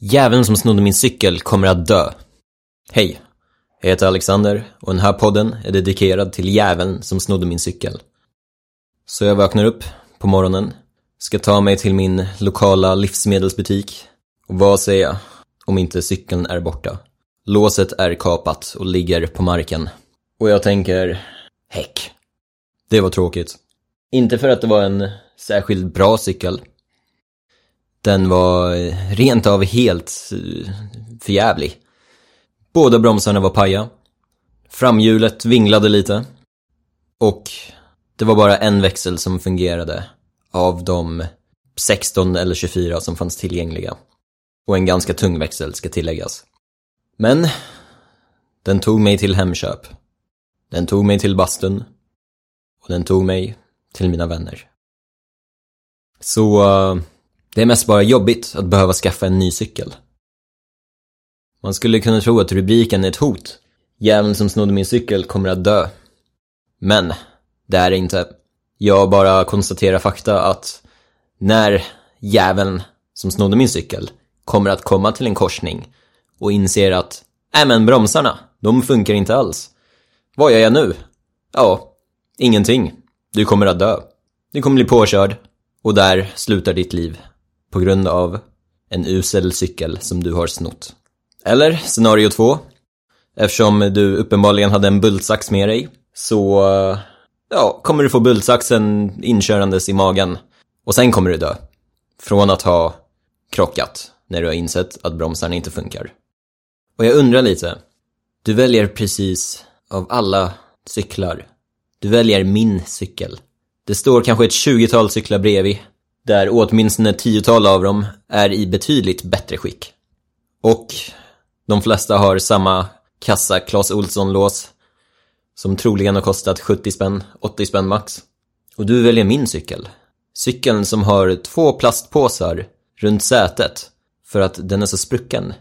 Jäveln som snodde min cykel kommer att dö. Hej, jag heter Alexander och den här podden är dedikerad till jäveln som snodde min cykel. Så jag vaknar upp på morgonen, ska ta mig till min lokala livsmedelsbutik och vad säger jag om inte cykeln är borta? Låset är kapat och ligger på marken. Och jag tänker, häck. Det var tråkigt. Inte för att det var en särskilt bra cykel. Den var eh, rent av helt eh, förjävlig. Båda bromsarna var paja. Framhjulet vinglade lite. Och det var bara en växel som fungerade av de 16 eller 24 som fanns tillgängliga. Och en ganska tung växel ska tilläggas. Men den tog mig till Hemköp. Den tog mig till bastun. Och den tog mig till mina vänner. Så uh, det är mest bara jobbigt att behöva skaffa en ny cykel. Man skulle kunna tro att rubriken är ett hot. Jäveln som snodde min cykel kommer att dö. Men, det är det inte. Jag bara konstaterar fakta att när jäveln som snodde min cykel kommer att komma till en korsning och inser att Nej men bromsarna, de funkar inte alls. Vad gör jag nu? Ja, ingenting. Du kommer att dö. Du kommer bli påkörd. Och där slutar ditt liv. På grund av en usel cykel som du har snott. Eller scenario två. Eftersom du uppenbarligen hade en bultsax med dig så ja, kommer du få bultsaxen inkörandes i magen. Och sen kommer du dö. Från att ha krockat när du har insett att bromsarna inte funkar. Och jag undrar lite. Du väljer precis av alla cyklar. Du väljer min cykel. Det står kanske ett tjugotal cyklar bredvid. Där åtminstone ett tiotal av dem är i betydligt bättre skick. Och de flesta har samma kassa Clas Ohlson-lås. Som troligen har kostat 70 spänn, 80 spänn max. Och du väljer min cykel. Cykeln som har två plastpåsar runt sätet för att den är så sprucken.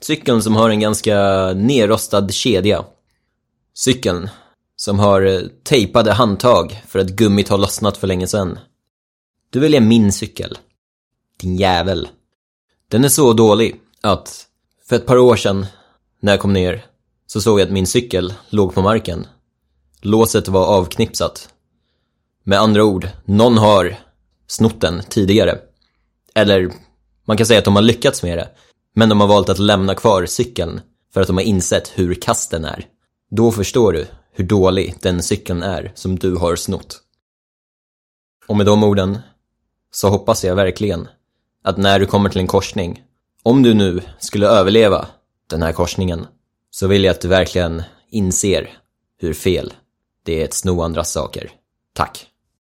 Cykeln som har en ganska nerrostad kedja. Cykeln som har tejpade handtag för att gummit har lossnat för länge sedan. Du väljer min cykel. Din jävel. Den är så dålig att för ett par år sedan när jag kom ner så såg jag att min cykel låg på marken. Låset var avknipsat. Med andra ord, någon har snott den tidigare. Eller man kan säga att de har lyckats med det. Men de har valt att lämna kvar cykeln för att de har insett hur kass den är. Då förstår du hur dålig den cykeln är som du har snott. Och med de orden så hoppas jag verkligen att när du kommer till en korsning, om du nu skulle överleva den här korsningen, så vill jag att du verkligen inser hur fel det är att sno andras saker. Tack!